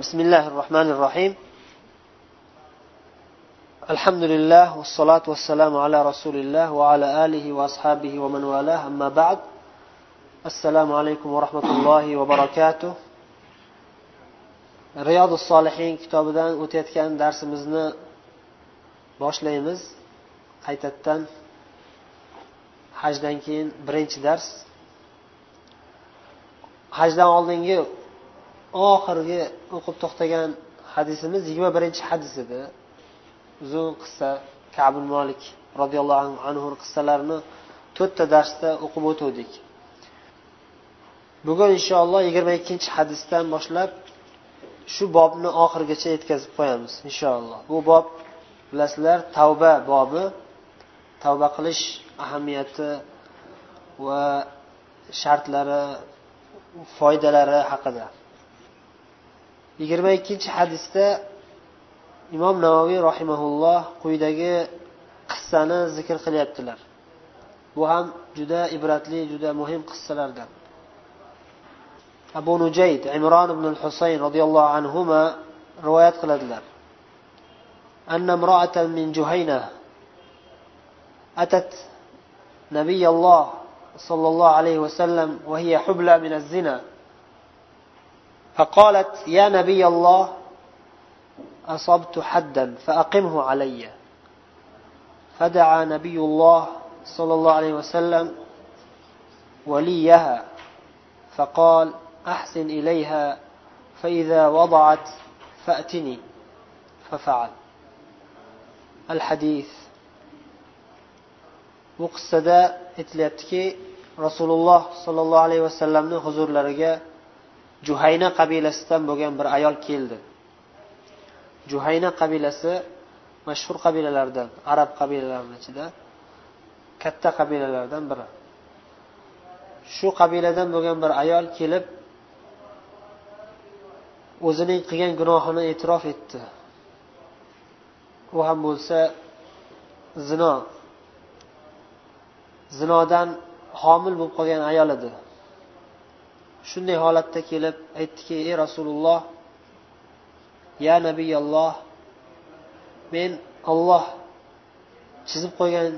بسم الله الرحمن الرحيم الحمد لله والصلاة والسلام على رسول الله وعلى آله وأصحابه ومن والاه أما بعد السلام عليكم ورحمة الله وبركاته رياض الصالحين kitobidan o'tayotgan darsimizni boshlaymiz qaytadan hajdan keyin birinchi dars hajdan oldingi oxirgi o'qib to'xtagan hadisimiz yigirma birinchi hadis edi. Uzun qissa kabul molik roziyallohu anhu qissalarini to'rtta darsda o'qib o'tuvdik. Bugun inshaalloh yigirma ikkinchi hadisdan boshlab shu bobni oxirigacha yetkazib qo'yamiz inshaalloh. Bu bob bilasizlar tavba bobi. Tavba qilish ahamiyati va shartlari foydalari haqida. yigirma ikkinchi hadisda imom navoiy rahimaulloh quyidagi qissani zikr qilyaptilar bu ham juda ibratli juda muhim qissalardan abu nujayd imron ibn husayn roziyallohu anhu rivoyat qiladilar أن امرأة من جهينة أتت نبي الله صلى الله عليه وسلم وهي حبلى من الزنا فقالت يا نبي الله أصبت حدا فأقمه علي. فدعا نبي الله صلى الله عليه وسلم وليها فقال أحسن إليها فإذا وضعت فأتني. ففعل. الحديث bu qissada aytilyaptiki rasululloh sollallohu alayhi vasallamni huzurlariga juhayna qabilasidan bo'lgan bir ayol keldi. Juhayna qabilasi mashhur qabilalardan arab qabilalarini ichida katta qabilalardan biri. Shu qabiladan bo'lgan bir ayol kelib o'zining qilgan gunohini e'tirof etdi. U ham bo'lsa zino. Zinodan homil bo'lib qolgan ayol edi. Shunday holatda kelib aytdiki ey rasululloh ya nabiyalloh men olloh chizib qo'ygan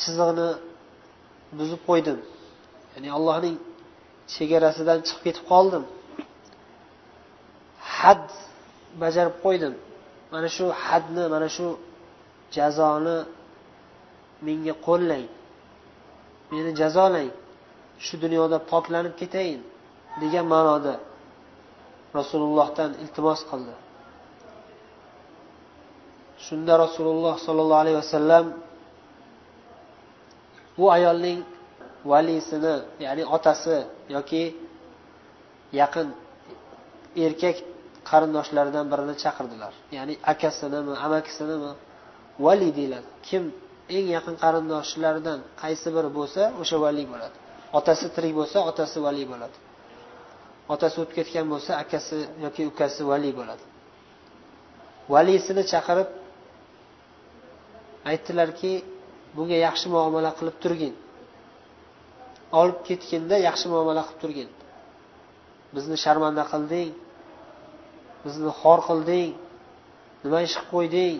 chizig'ini buzib qo'ydim. Ya'ni allohning chegarasidan chiqib ketib qoldim. Had bajarib qo'ydim. Mana shu hadni mana shu jazoni menga qo'llang. Meni jazolang. Shu dunyoda poklanib ketayin degan ma'noda rasulullohdan iltimos qildi. Shunda rasululloh sollallohu alayhi vasallam bu ayolning valisini ya'ni otasi yoki yaqin erkak qarindoshlaridan birini chaqirdilar. Ya'ni akasinimi amakisinimi vali deyiladi. Kim eng yaqin qarindoshlaridan qaysi biri bo'lsa o'sha vali bo'ladi. Otasi tirik bo'lsa otasi valiy bo'ladi. Otasi o'tib ketgan bo'lsa akasi yoki ukasi valiy bo'ladi. Valiysini chaqirib aytdilarki bunga yaxshi muomala qilib turgin. Olib ketginda yaxshi muomala qilib turgin. Bizni sharmanda qilding bizni xor qilding nima ish qilib qo'yding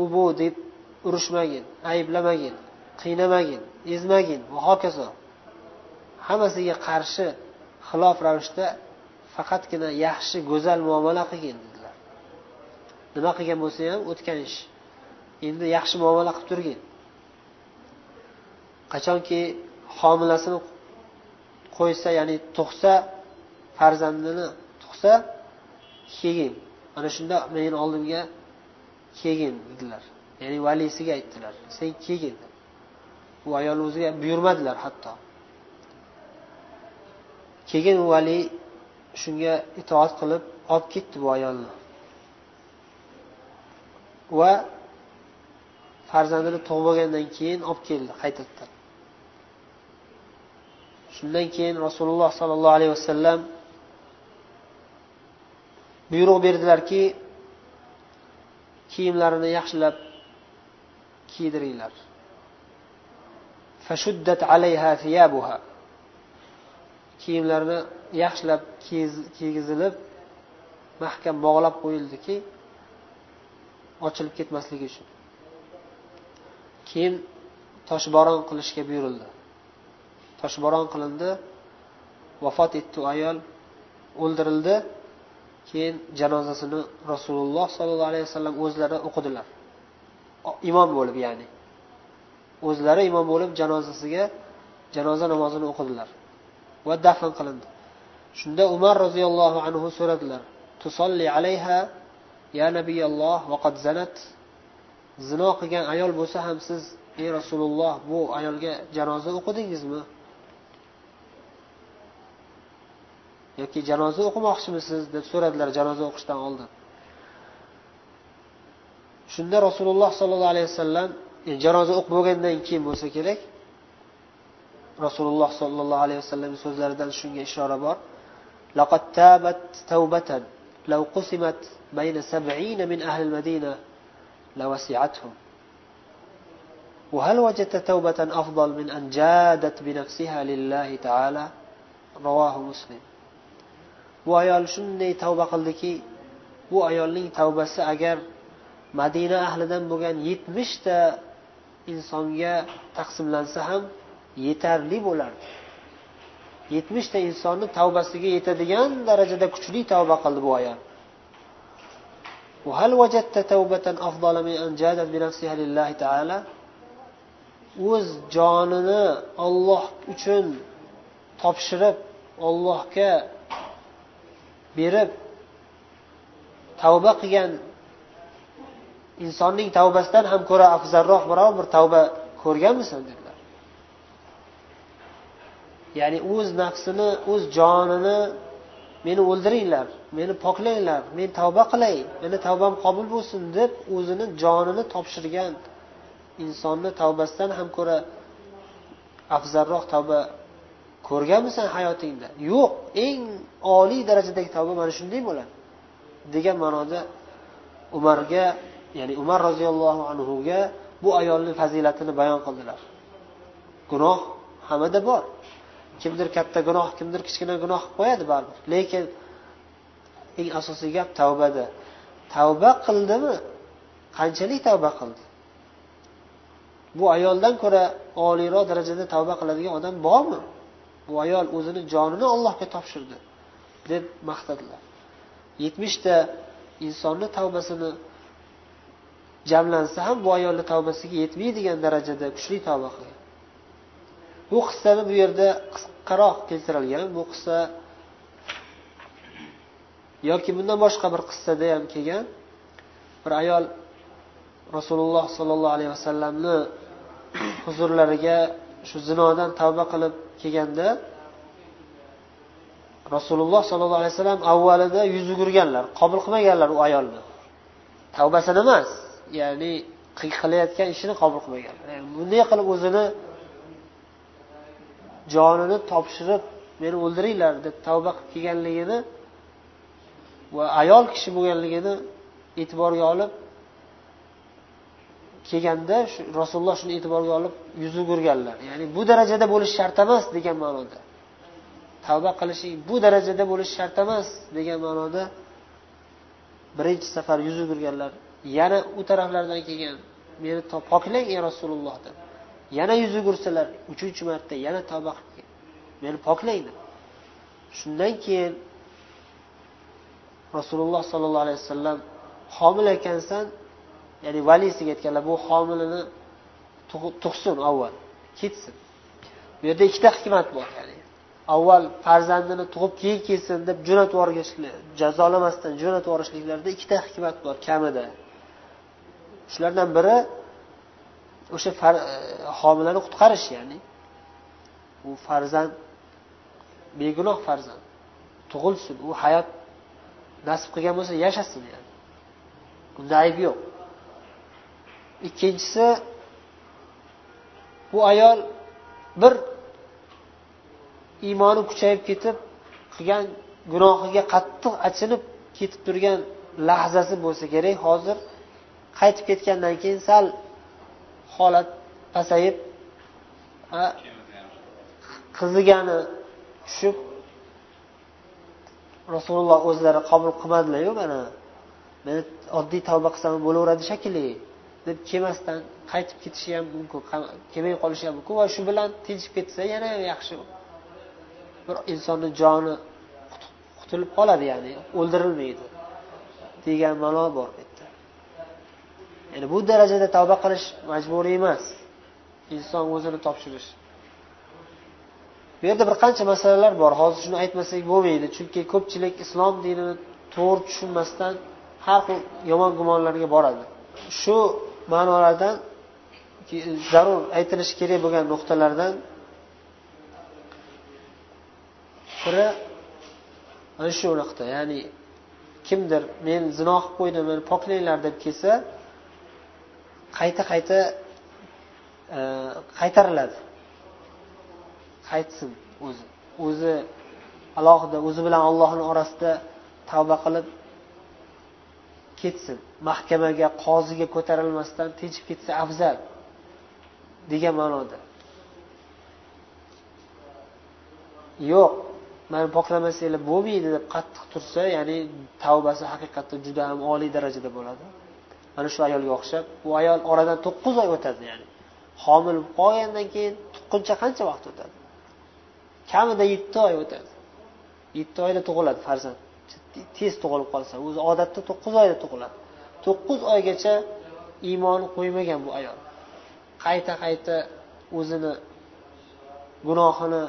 u bu deb urushmagin ayblamagin qiynamagin ezmagin va hokazo. Hammasiga qarshi xilof ravishda faqatgina yaxshi go'zal muomala qilgin dedilar. Nima qilgan bo'lsa ham o'tgan ish. Endi yaxshi muomala qilib turgin. Qachonki homilasini qo'ysa ya'ni tug'sa farzandini tug'sa kelgin ana shunda meni oldimga kelgin dedilar. Ya'ni valisiga aytdilar sen kelgin. U ayol o'ziga buyurmadilar hatto. Keyin Vali shunga itoat qilib olib ketdi bu ayolni. Va farzandini tug'ib keyin olib keldi qaytadan. Shundan keyin rasululloh sollallohu alayhi vasallam buyruq berdilarki kiyimlarini yaxshilab kiydiringlar. Alayha kiyimlarini yaxshilab kiygizilib mahkam bog'lab qo'yildiki ochilib ketmasligi uchun. Keyin toshbo'ron qilishga buyurildi. Toshbo'ron qilindi vafot etdi ayol o'ldirildi. Keyin janozasini rasululloh sollallohu alayhi vasallam o'zlari o'qidilar. Imom bo'lib ya'ni. O'zlari imom bo'lib janozasiga janoza namozini o'qidilar. Va dafn qilindi. Shunda umar roziyallohu anhu so'radilar tusolli alayha ya nabiyalloh vaqad zanat. Zino qilgan ayol bo'lsa ham siz ey rasululloh bu ayolga janoza o'qidingizmi? Yoki janoza o'qimoqchimisiz? deb so'radilar janoza o'qishdan oldin. Shunda rasululloh sollallohu alayhi vasallam janoza o'qib bo'lgandan keyin bo'lsa kerak? rasululloh sollallohu alayhi vasallam so'zlaridan shunga ishora bor لقد تابت توبة لو قسمت بين سبعين من أهل المدينة لوسعتهم وهل وجدت توبة أفضل من أن جادت بنفسها لله تعالى رواه مسلم bu ayol shunday tavba qildiki bu ayolning tavbasi agar madina ahlidan bo'lgan yetmishta insonga taqsimlansa ham yetarli bo'lardi. Yetmishta insonni tavbasiga yetadigan darajada kuchli tavba qildi bu ayol. O'z jonini olloh uchun topshirib ollohga berib tavba qilgan insonning tavbasidan ham ko'ra afzalroq biror bir tavba ko'rganmisan dedilar ya'ni o'z nafsini o'z jonini meni o'ldiringlar meni poklanglar men tavba qilay meni tavbam qabul bo'lsin deb o'zini jonini topshirgan insonni tavbasidan ham ko'ra afzalroq tavba ko'rganmisan hayotingda? Yo'q eng oliy darajadagi tavba mana shunday bo'ladi degan ma'noda umarga ya'ni umar roziyallohu anhuga bu ayolni fazilatini bayon qildilar. Gunoh hammada bor. Kimdir katta gunoh kimdir kichkina gunoh qilib qo'yadi baribir. Lekin eng asosiy gap tavbada. Tavba qildimi? Qanchalik tavba qildi? Bu ayoldan ko'ra oliyroq darajada tavba qiladigan odam bormi? Bu ayol o'zini jonini allohga topshirdi deb maqtadilar. Yetmishta insonni tavbasini jamlansa ham bu ayolni tavbasiga yetmaydigan darajada kuchli tavba qilgan. Bu qissani bu yerda qisqaroq keltirilgan. Bu qissa yoki bundan boshqa bir qissada ham kelgan. Bir ayol rasululloh sollallohu alayhi vasallamni huzurlariga shu zinodan tavba qilib kelganda rasululloh sollallohu alayhi vasallam avvalida yuz yugurganlar qabul qilmaganlar u ayolni. Tavbasini emas ya'ni qilayotgan ishini qabul qilmaganlar. Yani bunday qilib o'zini jonini topshirib meni o'ldiringlar deb tavba qilib kelganligini va ayol kishi bo'lganligini e'tiborga olib kelganda rasululloh shuni e'tiborga olib yuz o'girganlar ya'ni bu darajada bo'lishi shart emas degan ma'noda. Tavba qilishing bu darajada bo'lishi shart emas degan ma'noda birinchi safar yuz o'girganlar yana u taraflardan kelgan meni poklang ey rasululloh deb. Yana yuz yugursalar uchinchi marta yana tavba qilib meni poklang deb shundan keyin rasululloh sollallohu alayhi vasallam homil ekansan ya'ni valisiga aytganlar bu homilani tug'sin avval ketsin. Bu yerda ikkita hikmat bor ya'ni avval farzandini tug'ib keyin kelsin deb jo'natib yuborishlik jazolamasdan jo'natib yuborishliklarida ikkita hikmat bor kamida. Shulardan biri o'sha e, homilani qutqarish ya'ni u farzand begunoh farzand tug'ilsin u hayot nasib qilgan bo'lsa yashasin yani. Bunda ayb yo'q. Ikkinchisi bu ayol bir iymoni kuchayib ketib qilgan gunohiga qattiq achinib ketib turgan lahzasi bo'lsa kerak. Hozir qaytib ketgandan keyin sal holat pasayib qizigani tushib rasululloh o'zlari qabul qilmadilaryu mana meni oddiy tavba qilsam bo'laveradi shekilli deb kelmasdan qaytib ketishi ham mumkin kelmay qolishi ham mumkin va shu bilan tinchib ketsa yana ham yaxshi bir insonni joni qutulib qoladi ya'ni o'ldirilmaydi degan ma'no bor ya'ni bu darajada tavba qilish majburiy emas. Inson o'zini topshirish. Bu yerda bir qancha masalalar bor. Hozir shuni aytmasak bo'lmaydi. Chunki ko'pchilik islom dinini to'g'ri tushunmasdan har xil yomon gumonlarga boradi. Shu ma'nolardan zarur aytilishi kerak bo'lgan nuqtalardan biri mana shu nuqta ya'ni kimdir men zino qilib qo'ydim meni poklanglar deb kelsa qayta qayta e, qaytariladi. Qaytsin o'zi. O'zi alohida o'zi bilan ollohni orasida tavba qilib ketsin. Mahkamaga qoziga ko'tarilmasdan tinchib ketsa afzal degan ma'noda. Yo'q mani poklamasanglar bo'lmaydi deb qattiq tursa ya'ni tavbasi haqiqatda juda ham oliy darajada bo'ladi. Mana shu ayolga o'xshab u ayol oradan to'qqiz oy o'tadi ya'ni. Homil bo'lib qolgandan keyin tuqquncha qancha vaqt o'tadi? Kamida yetti oy o'tadi. Yetti oyda tug'iladi farzand. Tez tug'ilib qolsa o'zi odatda to'qqiz oyda tug'iladi. To'qqiz oygacha iymoni qo'ymagan bu ayol. Qayta qayta o'zini gunohini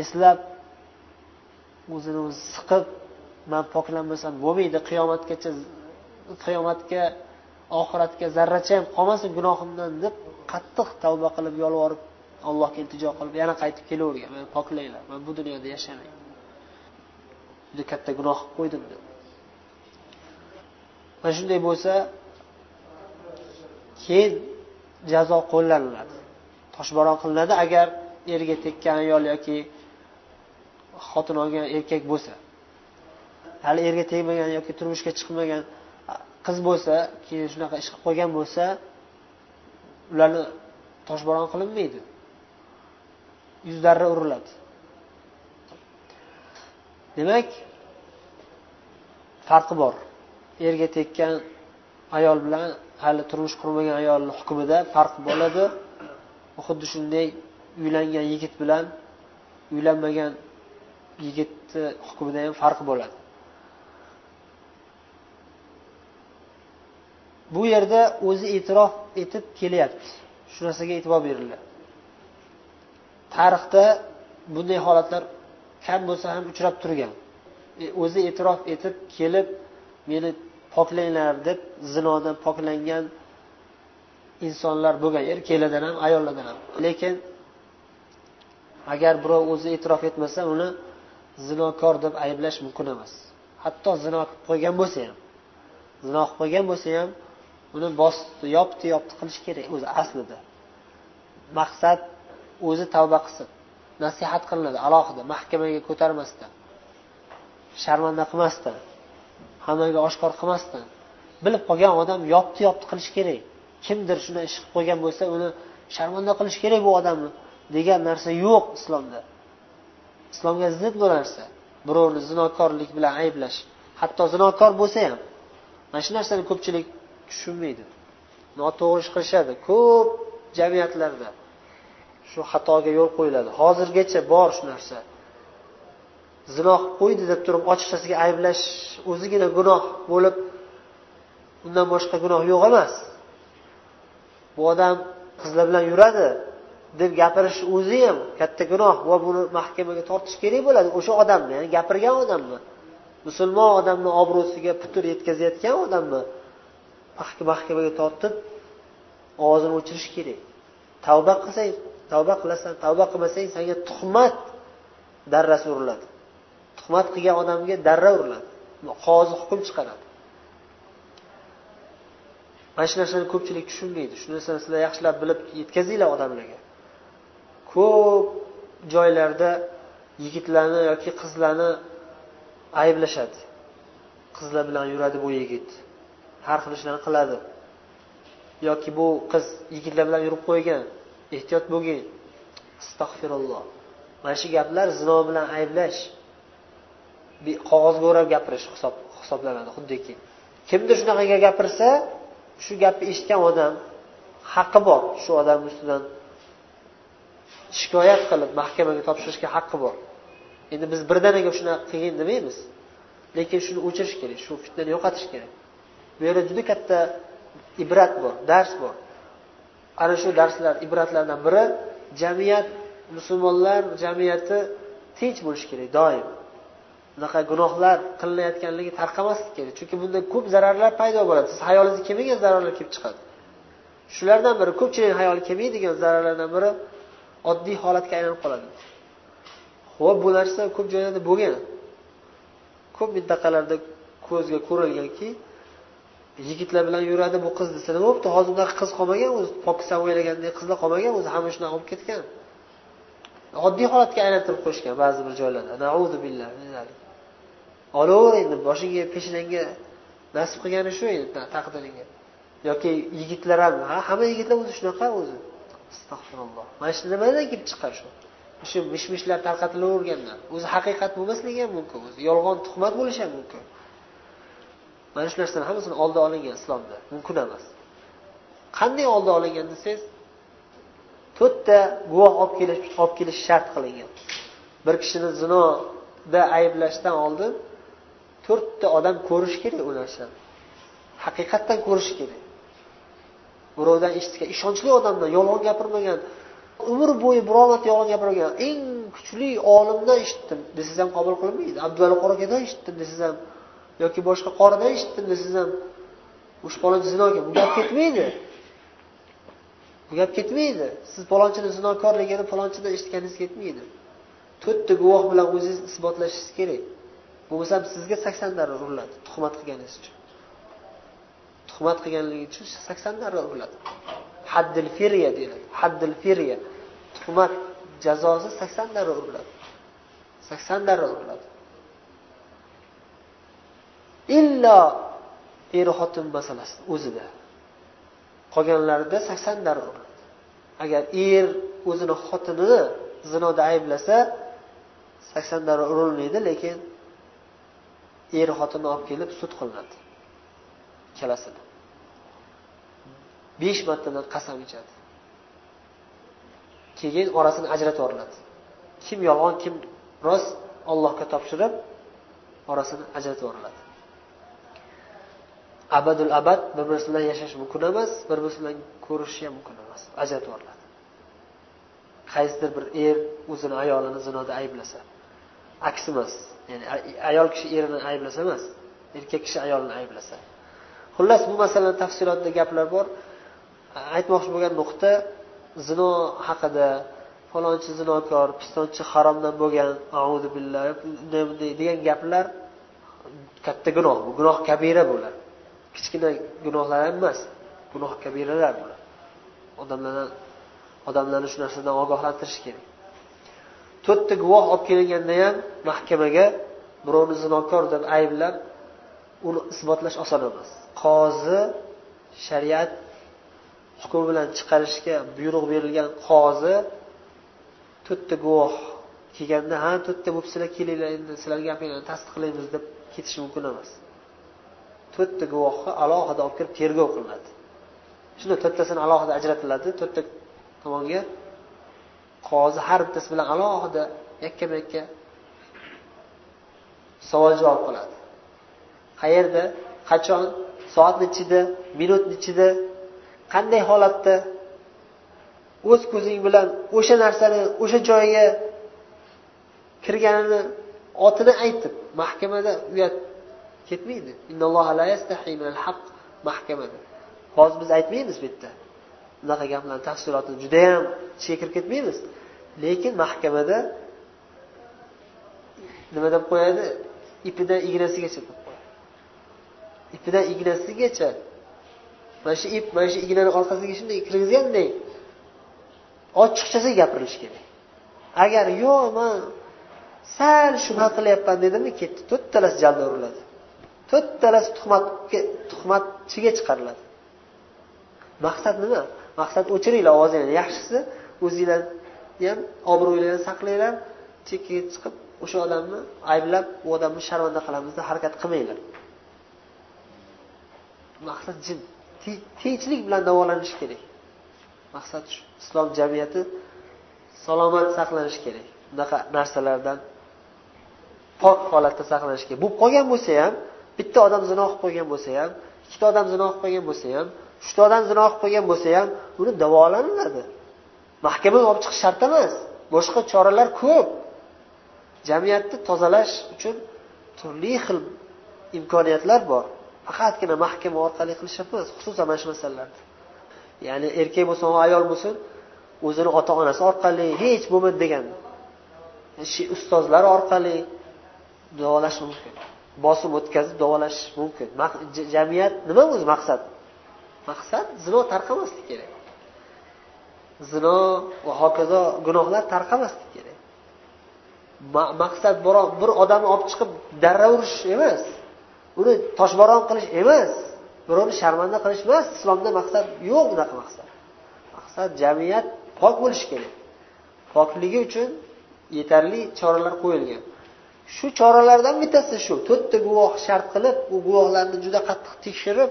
eslab o'zini o'zi siqib man poklanmasam bo'lmaydi qiyomatgacha qiyomatga oxiratga zarracha ham qolmasin gunohimdan deb qattiq tavba qilib yolvorib allohga iltijo qilib yana qaytib kelavergan. Meni poklanglar man bu dunyoda yashamayman. Juda katta gunoh qilib qo'ydim deb. Mana shunday bo'lsa keyin jazo qo'llaniladi. Toshbaron qilinadi agar erga tekkan ayol yoki xotin olgan erkak bo'lsa. Hali erga tegmagan yoki turmushga chiqmagan qiz bo'lsa keyin shunaqa ish qilib qo'ygan bo'lsa ularni toshbo'ron qilinmaydi. Yuzlari uriladi. Demak farqi bor. Erga tekkan ayol bilan hali turmush qurmagan ayolni hukmida farq bo'ladi. Xuddi shunday uylangan yigit bilan uylanmagan yigitni hukmida ham farq bo'ladi. Bu yerda o'zi e'tirof etib kelyapti. Shu narsaga e'tibor beringlar tarixda bunday holatlar kam bo'lsa ham uchrab turgan. E, o'zi e'tirof etib kelib meni poklanglar deb zinodan poklangan insonlar bo'lgan erkaklardan ham ayollardan ham. Lekin agar birov o'zi e'tirof etmasa uni zinokor deb ayblash mumkin emas. Hatto zino qilib qo'ygan bo'lsa ham zino qilib qo'ygan bo'lsa ham uni bosdi yopdi yopdi qilish kerak o'zi aslida. Maqsad o'zi tavba qilsin nasihat qilinadi alohida mahkamaga ko'tarmasdan sharmanda qilmasdan hammaga oshkor qilmasdan. Bilib qolgan odam yopdi yopdi qilish kerak. Kimdir shunday ish qilib qo'ygan bo'lsa uni sharmanda qilish kerak bu odamni degan narsa yo'q islomda. Islomga zid bu narsa. Birovni zinokorlik bilan ayblash hatto zinokor bo'lsa ham. Mana shu narsani ko'pchilik tushunmaydi. Noto'g'ri ish qilishadi. Ko'p jamiyatlarda shu xatoga yo'l qo'yiladi. Hozirgacha bor shu narsa. Zino qilib qo'ydi deb turib ochiqchasiga ayblash o'zigina gunoh bo'lib undan boshqa gunoh yo'q emas. Bu odam qizlar bilan yuradi deb gapirish o'zi ham katta gunoh va buni mahkamaga tortish kerak bo'ladi. O'sha odamni ya'ni gapirgan odamni musulmon odamni obro'siga putur yetkazayotgan odamni mahkamaga tortib ovozini o'chirish kerak. Tavba qilsang tavba qilasan tavba qilmasang senga tuhmat darrasi uriladi tuhmat qilgan odamga darra uriladi. Qozi hukm chiqaradi. Mana shu narsani ko'pchilik tushunmaydi. Shu narsani sizlar yaxshilab bilib yetkazinglar odamlarga. Ko'p joylarda yigitlarni yoki qizlarni ayblashadi. Qizlar bilan yuradi bu yigit. Har xil ishlarni qiladi. Yoki bu qiz yigitlar bilan yurib qo'ygan ehtiyot bo'lgin. Astag'firulloh mana shu gaplar zino bilan ayblash qog'ozga o'rab gapirish hisob hisoblanadi xuddiki. Kimdir shunaqa gapirsa shu gapni eshitgan odam haqqi bor. Shu odam ustidan shikoyat qilib mahkamaga topshirishga haqqi bor. Endi biz birdaniga shunaqa qilgin demaymiz. Lekin shuni o'chirish kerak shu fitnani yo'qotish kerak. Bu yerda juda katta ibrat bor dars bor. Ana shu darslar ibratlardan biri jamiyat musulmonlar jamiyati tinch bo'lishi kerak doim. Unaqa gunohlar qilinayotganligi tarqamaslik kerak. Chunki bunda ko'p zararlar paydo bo'ladi. Siz hayolingizga kelmagan zararlar kelib chiqadi. Shulardan biri ko'pchilik hayoliga kelmaydigan zararlardan biri oddiy holatga aylanib qoladi. Ho'p bu narsa ko'p joylarda bo'lgan. Ko'p mintaqalarda ko'zga ko'rilganki yigitlar bilan yuradi bu qiz desa nima bo'libdi hozir unaqa qiz qolmagan o'zi pokiza o'ylagandek qizlar qolmagan o'zi hamma shunaqa bo'lib ketgan. Oddiy holatga aylantirib qo'yishgan ba'zi bir joylarda. Olaver endi boshingga peshinangga nasib qilgani shu endi taqdiringga yoki yigitlar ham ha hamma yigitlar o'zi shunaqa o'zi. Astag'firulloh mana shu nimadan kelib chiqqan shu? Shu mish mishlar tarqatilavergandan o'zi haqiqat bo'lmasligi ham mumkin o'zi yolg'on tuhmat bo'lishi ham mumkin. Mana shu narsani hammasini oldi olingan islomda. Mumkin emas. Qanday oldi olingan desangiz to'rtta guvoh olib kelish olib kelish shart qilingan. Bir kishini zinoda ayblashdan oldin to'rtta odam ko'rishi kerak u narsani. Haqiqatdan ko'rishi kerak. Birovdan eshitgan ishonchli odamdan yolg'on gapirmagan umr bo'yi biror marta yolg'on gapirmagan eng kuchli olimdan eshitdim. Desangiz ham qabul qilinmaydi abduvali qori akadan eshitdim. Desangiz ham yoki boshqa qoridan eshitdim desangiz ham. O'sha palonchi zinoga bu gap ketmaydi. Bu gap ketmaydi. Siz palonchini zinokorligini palonchidan eshitganingiz ketmaydi. To'rtta guvoh bilan o'zingiz isbotlashingiz kerak. Bo'lmasam sizga sakson darra uriladi tuhmat qilganingiz uchun. Tuhmat qilganligi uchun sakson darra uriladi haddil firya deyiladi haddil firya. Tuhmat jazosi sakson darra uriladi sakson darra uriladi illo er xotin masalasi o'zida. Qolganlarida sakson darrov agar er o'zini xotinini zinoda ayblasa sakson darrov urilmaydi lekin er xotinni olib kelib sud qilinadi. Ikkalasini besh martadan qasam ichadi. Keyin orasini ajratib yuboriladi. Kim yolg'on kim rost ollohga topshirib orasini ajratib yuboriladi. Abadul abad bir birisi bilan yashash mumkin emas bir birisi bilan ko'rishish ham mumkin emas. Ajratib yuboriladi qaysidir bir er o'zini ayolini zinoda ayblasa aksi emas. Ya'ni ayol kishi erini ayblasa emas erkak kishi ayolini ayblasa. Xullas bu masalani tafsilotida gaplar bor. Aytmoqchi bo'lgan nuqta zino haqida falonchi zinokor pistonchi haromdan bo'lgan audu billah bunday bunday degan gaplar katta gunoh bu gunoh kabira bular. Kichkina gunohlar ham emas gunoh kabiralar bular odamlarni odamlarni shu narsadan ogohlantirish kerak. To'rtta guvoh olib kelinganda ham mahkamaga birovni zinokor deb ayblab uni isbotlash oson emas. Qozi shariat hukmi bilan chiqarishga buyruq berilgan qozi to'rtta guvoh kelganda ha to'rtta bo'libsizlar kelinglar endi sizlarni gapinglarni tasdiqlaymiz deb ketishi mumkin emas. To'rtta guvohni alohida olib kirib tergov qilinadi. Shunda to'rttasini alohida ajratiladi. To'rtta tomonga qozi har bittasi bilan alohida yakkama yakka savol javob qiladi qayerda? Qachon? Soat nechida? Minut nechida? Qanday holatda? O'z ko'zing bilan o'sha narsani o'sha joyga kirganini otini aytib mahkamada uyat ketmaydi. Mahkamada. Hozir biz aytmaymiz bu yerda. Bunaqa gaplarni tafsilotini judayam ichiga kirib ketmaymiz. Lekin mahkamada nima deb qo'yadi? Ipidan ignasigacha deb qo'yadi. Ipidan ignasigacha. Mana shu ip mana shu ignani orqasiga shunday kirgizganday ochiqchasiga gapirilishi kerak. Agar yo'q man sal shubha qilyapman dedimi ketdi. To'rttalasi jalda uriladi. To'rttalasi tuhmatga tuhmatchiga chiqariladi. Maqsad nima? Maqsad o'chiringlar ovozinglarni. Yaxshisi o'zinglarni ham obro'yinglarni saqlanglar. Chekkaga chiqib o'sha odamni ayblab u odamni sharmanda qilamiz deb harakat qilmanglar. Maqsad jim tinchlik bilan davolanish kerak. Maqsad shu. Islom jamiyati salomat saqlanishi kerak. Bunaqa narsalardan pok holatda saqlanish kerak. Bo'lib qolgan bo'lsa ham bitta odam zino qilib qo'ygan bo'lsa ham ikkita odam zino qilib qo'ygan bo'lsa ham uchta odam zino qilib qo'ygan bo'lsa ham uni davolaniladi. Mahkamaga olib chiqish shart emas. Boshqa choralar ko'p. Jamiyatni tozalash uchun turli xil imkoniyatlar bor. Faqatgina mahkama orqali qilish emas xususan mana shu masalalarda ya'ni erkak bo'lsin ayol bo'lsin o'zini ota onasi orqali hech bo'lmadi degan. Ustozlar orqali davolash mumkin. Bosib o'tkazib davolash mumkin. Jamiyat nima o'zi maqsad? Maqsad zino tarqamaslik kerak. Zino va hokazo gunohlar tarqamaslik kerak. Maqsad bir odamni olib chiqib darra urish emas. Uni toshbo'ron qilish emas. Birovni sharmanda qilish emas. Islomda maqsad yo'q unaqa maqsad. Maqsad jamiyat pok bo'lishi kerak. Pokligi uchun yetarli choralar qo'yilgan. Shu choralardan bittasi shu. To'rtta guvoh shart qilib u guvohlarni juda qattiq tekshirib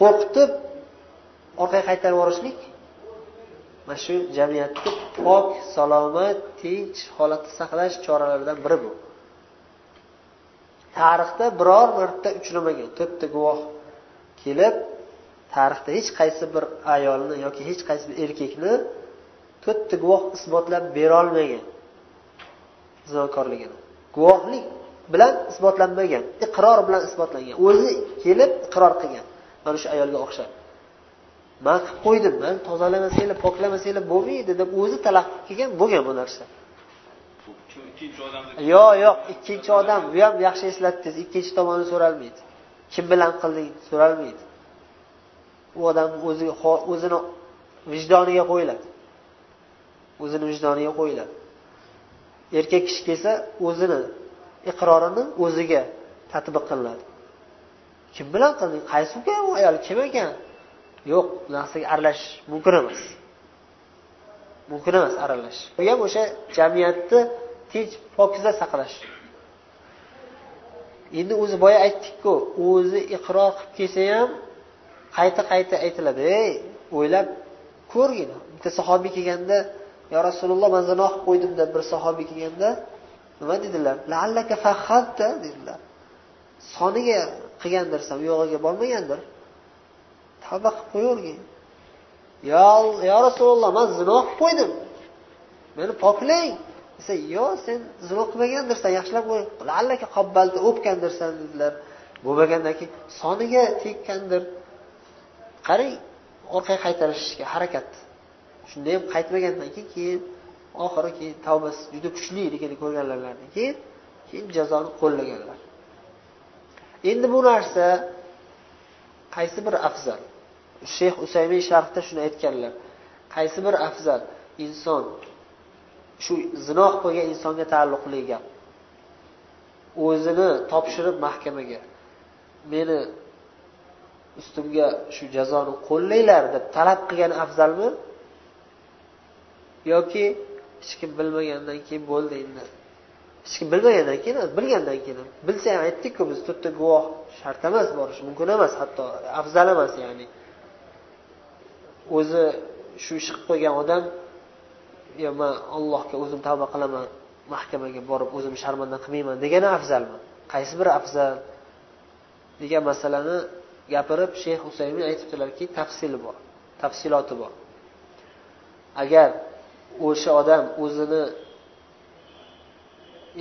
qo'rqitib orqaga qaytarib yuborishlik. Mana shu jamiyatni pok salomat tinch holatda saqlash choralaridan biri bu. Tarixda biror marta uchramagan to'rtta guvoh kelib tarixda hech qaysi bir ayolni yoki hech qaysi bir erkakni to'rtta guvoh isbotlab berolmagan. Zinokorligini guvohlik bilan isbotlanmagan iqror bilan isbotlangan. O'zi kelib iqror qilgan. Mana shu ayolga o'xshab. Man qilib qo'ydim man tozalamasanglar poklamasanglar bo'lmaydi deb o'zi talaqqi qilgan bo'lgan bu narsa. Yo'q yo'q ikkinchi odam. Bu ham yaxshi eslatdingiz ikkinchi tomonni so'ralmaydi. Kim bilan qilding? So'ralmaydi. U odam o'ziga o'zini vijdoniga qo'yiladi. O'zini vijdoniga qo'yiladi erkak kishi kelsa o'zini iqrorini o'ziga tatbiq qilinadi. Kim bilan qilding qaysi ukan u ayol? Kim ekan? Yo'q bu narsaga aralashish mumkin emas. Mumkin emas aralash bu ham o'sha jamiyatni tinch pokiza saqlash. Endi o'zi boya aytdikku o'zi iqror qilib kelsa ham qayta qayta aytiladi. Ey o'ylab ko'rgin bitta sahobiy kelganda yo rasululloh man zino qilib qo'ydim deb bir sahobiy kelganda nima dedilar? Laallaka fahadta dedilar. Soniga qilgandirsan u yog'iga bormagandir. Tavba qilib qo'yavergin. Yo yo rasululloh man zino qilib qo'ydim. Meni poklang desa yo'q sen zino qilmagandirsan yaxshilab qo'y. Allaka qobbalni o'pgandirsan dedilar. Bo'lmagandan keyin soniga tekkandir qarang orqaga qaytarishga harakat. Shunda ham qaytmagandan keyin keyin oxiri keyin tavbasi juda kuchliligini ko'rganlardan keyin keyin jazoni qo'llaganlar. Endi bu narsa qaysi bir afzal? Shayx usaymiy sharhda shuni aytganlar. Qaysi bir afzal inson shu zino qilib qo'ygan insonga taalluqli gap? O'zini topshirib mahkamaga meni ustimga shu jazoni qo'llanglar deb talab qilgani afzalmi? Yoki hech kim bilmagandan keyin bo'ldi endi hech kim bilmagandan keyin bilgandan keyin bilsa ham aytdikku biz to'rtta guvoh shart emas borish mumkin emas hatto afzal emas ya'ni. O'zi shu ish qilib qo'ygan odam yo man allohga o'zim tavba qilaman mahkamaga borib o'zimni sharmanda qilmayman degani afzalmi? Qaysi biri afzal? Degan masalani gapirib shayx husaymin aytibdilarki tafsili bor tafsiloti bor. Agar o'sha odam o'zini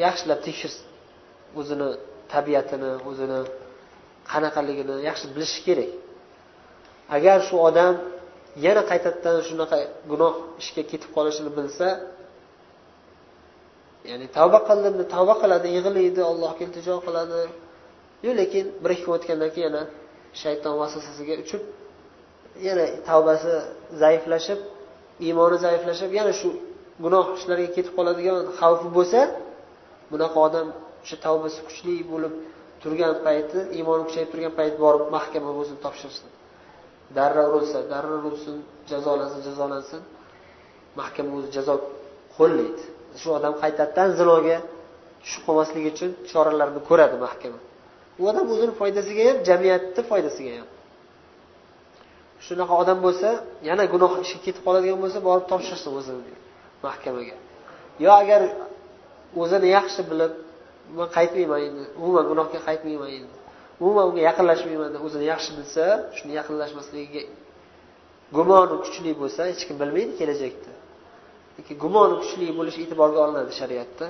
yaxshilab tekshirsin o'zini tabiatini o'zini qanaqaligini yaxshi bilishi kerak. Agar shu odam yana qaytadan shunaqa gunoh ishga ketib qolishini bilsa ya'ni tavba qildim tavba qiladi yig'laydi allohga iltijo qiladi. Yo lekin bir ikki kun o'tgandan keyin yana shayton vasvasasiga uchib yana tavbasi zaiflashib iymoni zaiflashib yana shu gunoh ishlarga ketib qoladigan xavfi bo'lsa bunaqa odam o'sha tavbasi kuchli bo'lib turgan payti iymoni kuchayib turgan payt borib mahkamaga o'zini topshirsin. Darrov o'lsa darrov o'lsin jazolansin jazolansin. Mahkama o'zi jazo qo'llaydi. Shu odam qaytadan zinoga tushib qolmasligi uchun choralarni ko'radi mahkama. U odam o'zini foydasiga ham jamiyatni foydasiga ham. Shunaqa odam bo'lsa yana gunoh ishga ketib qoladigan bo'lsa borib topshirsin o'zini mahkamaga. Yo agar o'zini yaxshi bilib man qaytmayman endi umuman gunohga qaytmayman endi umuman unga yaqinlashmayman deb o'zini yaxshi bilsa shuni yaqinlashmasligiga gumoni kuchli bo'lsa hech kim bilmaydi kelajakda. Lekin gumoni kuchli bo'lishi e'tiborga olinadi shariatda.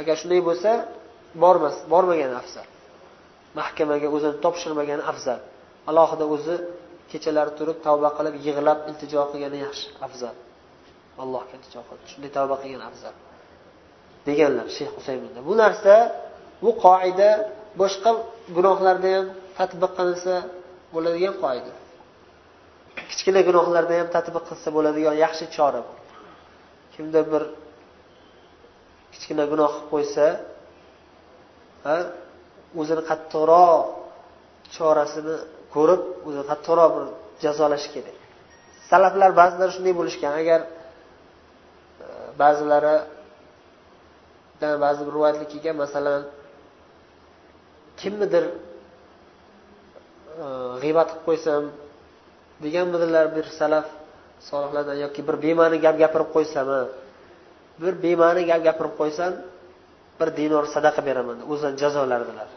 Agar shunday bo'lsa bormas bormagani afzal. Mahkamaga o'zini topshirmagani afzal. Alohida o'zi kechalari turib tavba qilib yig'lab iltijo qilgani yaxshi. Afzal. Allohga iltijo qilib. Shunday tavba qilgan afzal. Deganlar shayx husayminda bu narsa bu qoida boshqa gunohlarda ham tatbiq qilinsa bo'ladigan qoida. Kichkina gunohlarda ham tatbiq qilsa bo'ladigan yaxshi chora bu kimdir bir kichkina gunoh qilib qo'ysa o'zini qattiqroq chorasini ko'rib o'zini qattiqroq bir jazolash kerak. Salaflar ba'zilari shunday bo'lishgan. Agar e, ba'zilaridan ba'zi bir rivoyatlar kelgan masalan kimnidir e, g'iybat qilib qo'ysam deganmidilar bir salaf solihlardan yoki bir bema'ni gap gapirib qo'ysam bir bema'ni gap gapirib qo'ysam bir dinor sadaqa beraman o'zidan jazolardilar.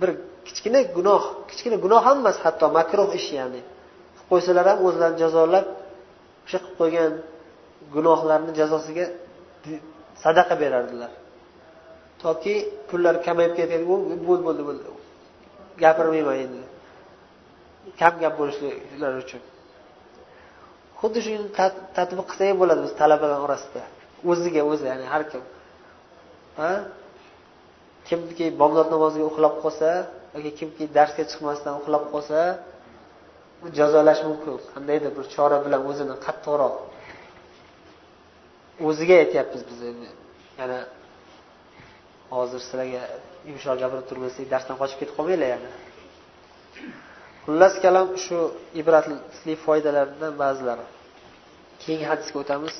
Bir kichkina gunoh kichkina gunoh ham emas hatto makruh ish ya'ni qilib qo'ysalar ham o'zlarini jazolab o'sha qilib qo'ygan gunohlarni jazosiga sadaqa berardilar. Toki pullari kamayib ketgan bo'ldi bo'ldi bo'ldi gapirmayman endi kam gap bo'lishlari uchun. Xuddi shuni tadbiq qilsa ham bo'ladi biz talabalar orasida. O'ziga o'zi ya'ni har kim. Ha? Kimki bomdod namoziga uxlab qolsa yoki kimki darsga chiqmasdan uxlab qolsa jazolash mumkin. Qandaydir bir chora bilan o'zini qattiqroq o'ziga aytyapmiz biz endi. Yana hozir sizlarga yumshoq gapirib turmasak darsdan qochib ketib qolmanglar yana. Xullas kalom shu ibratli foydalardan ba'zilari. Keyingi hadisga o'tamiz.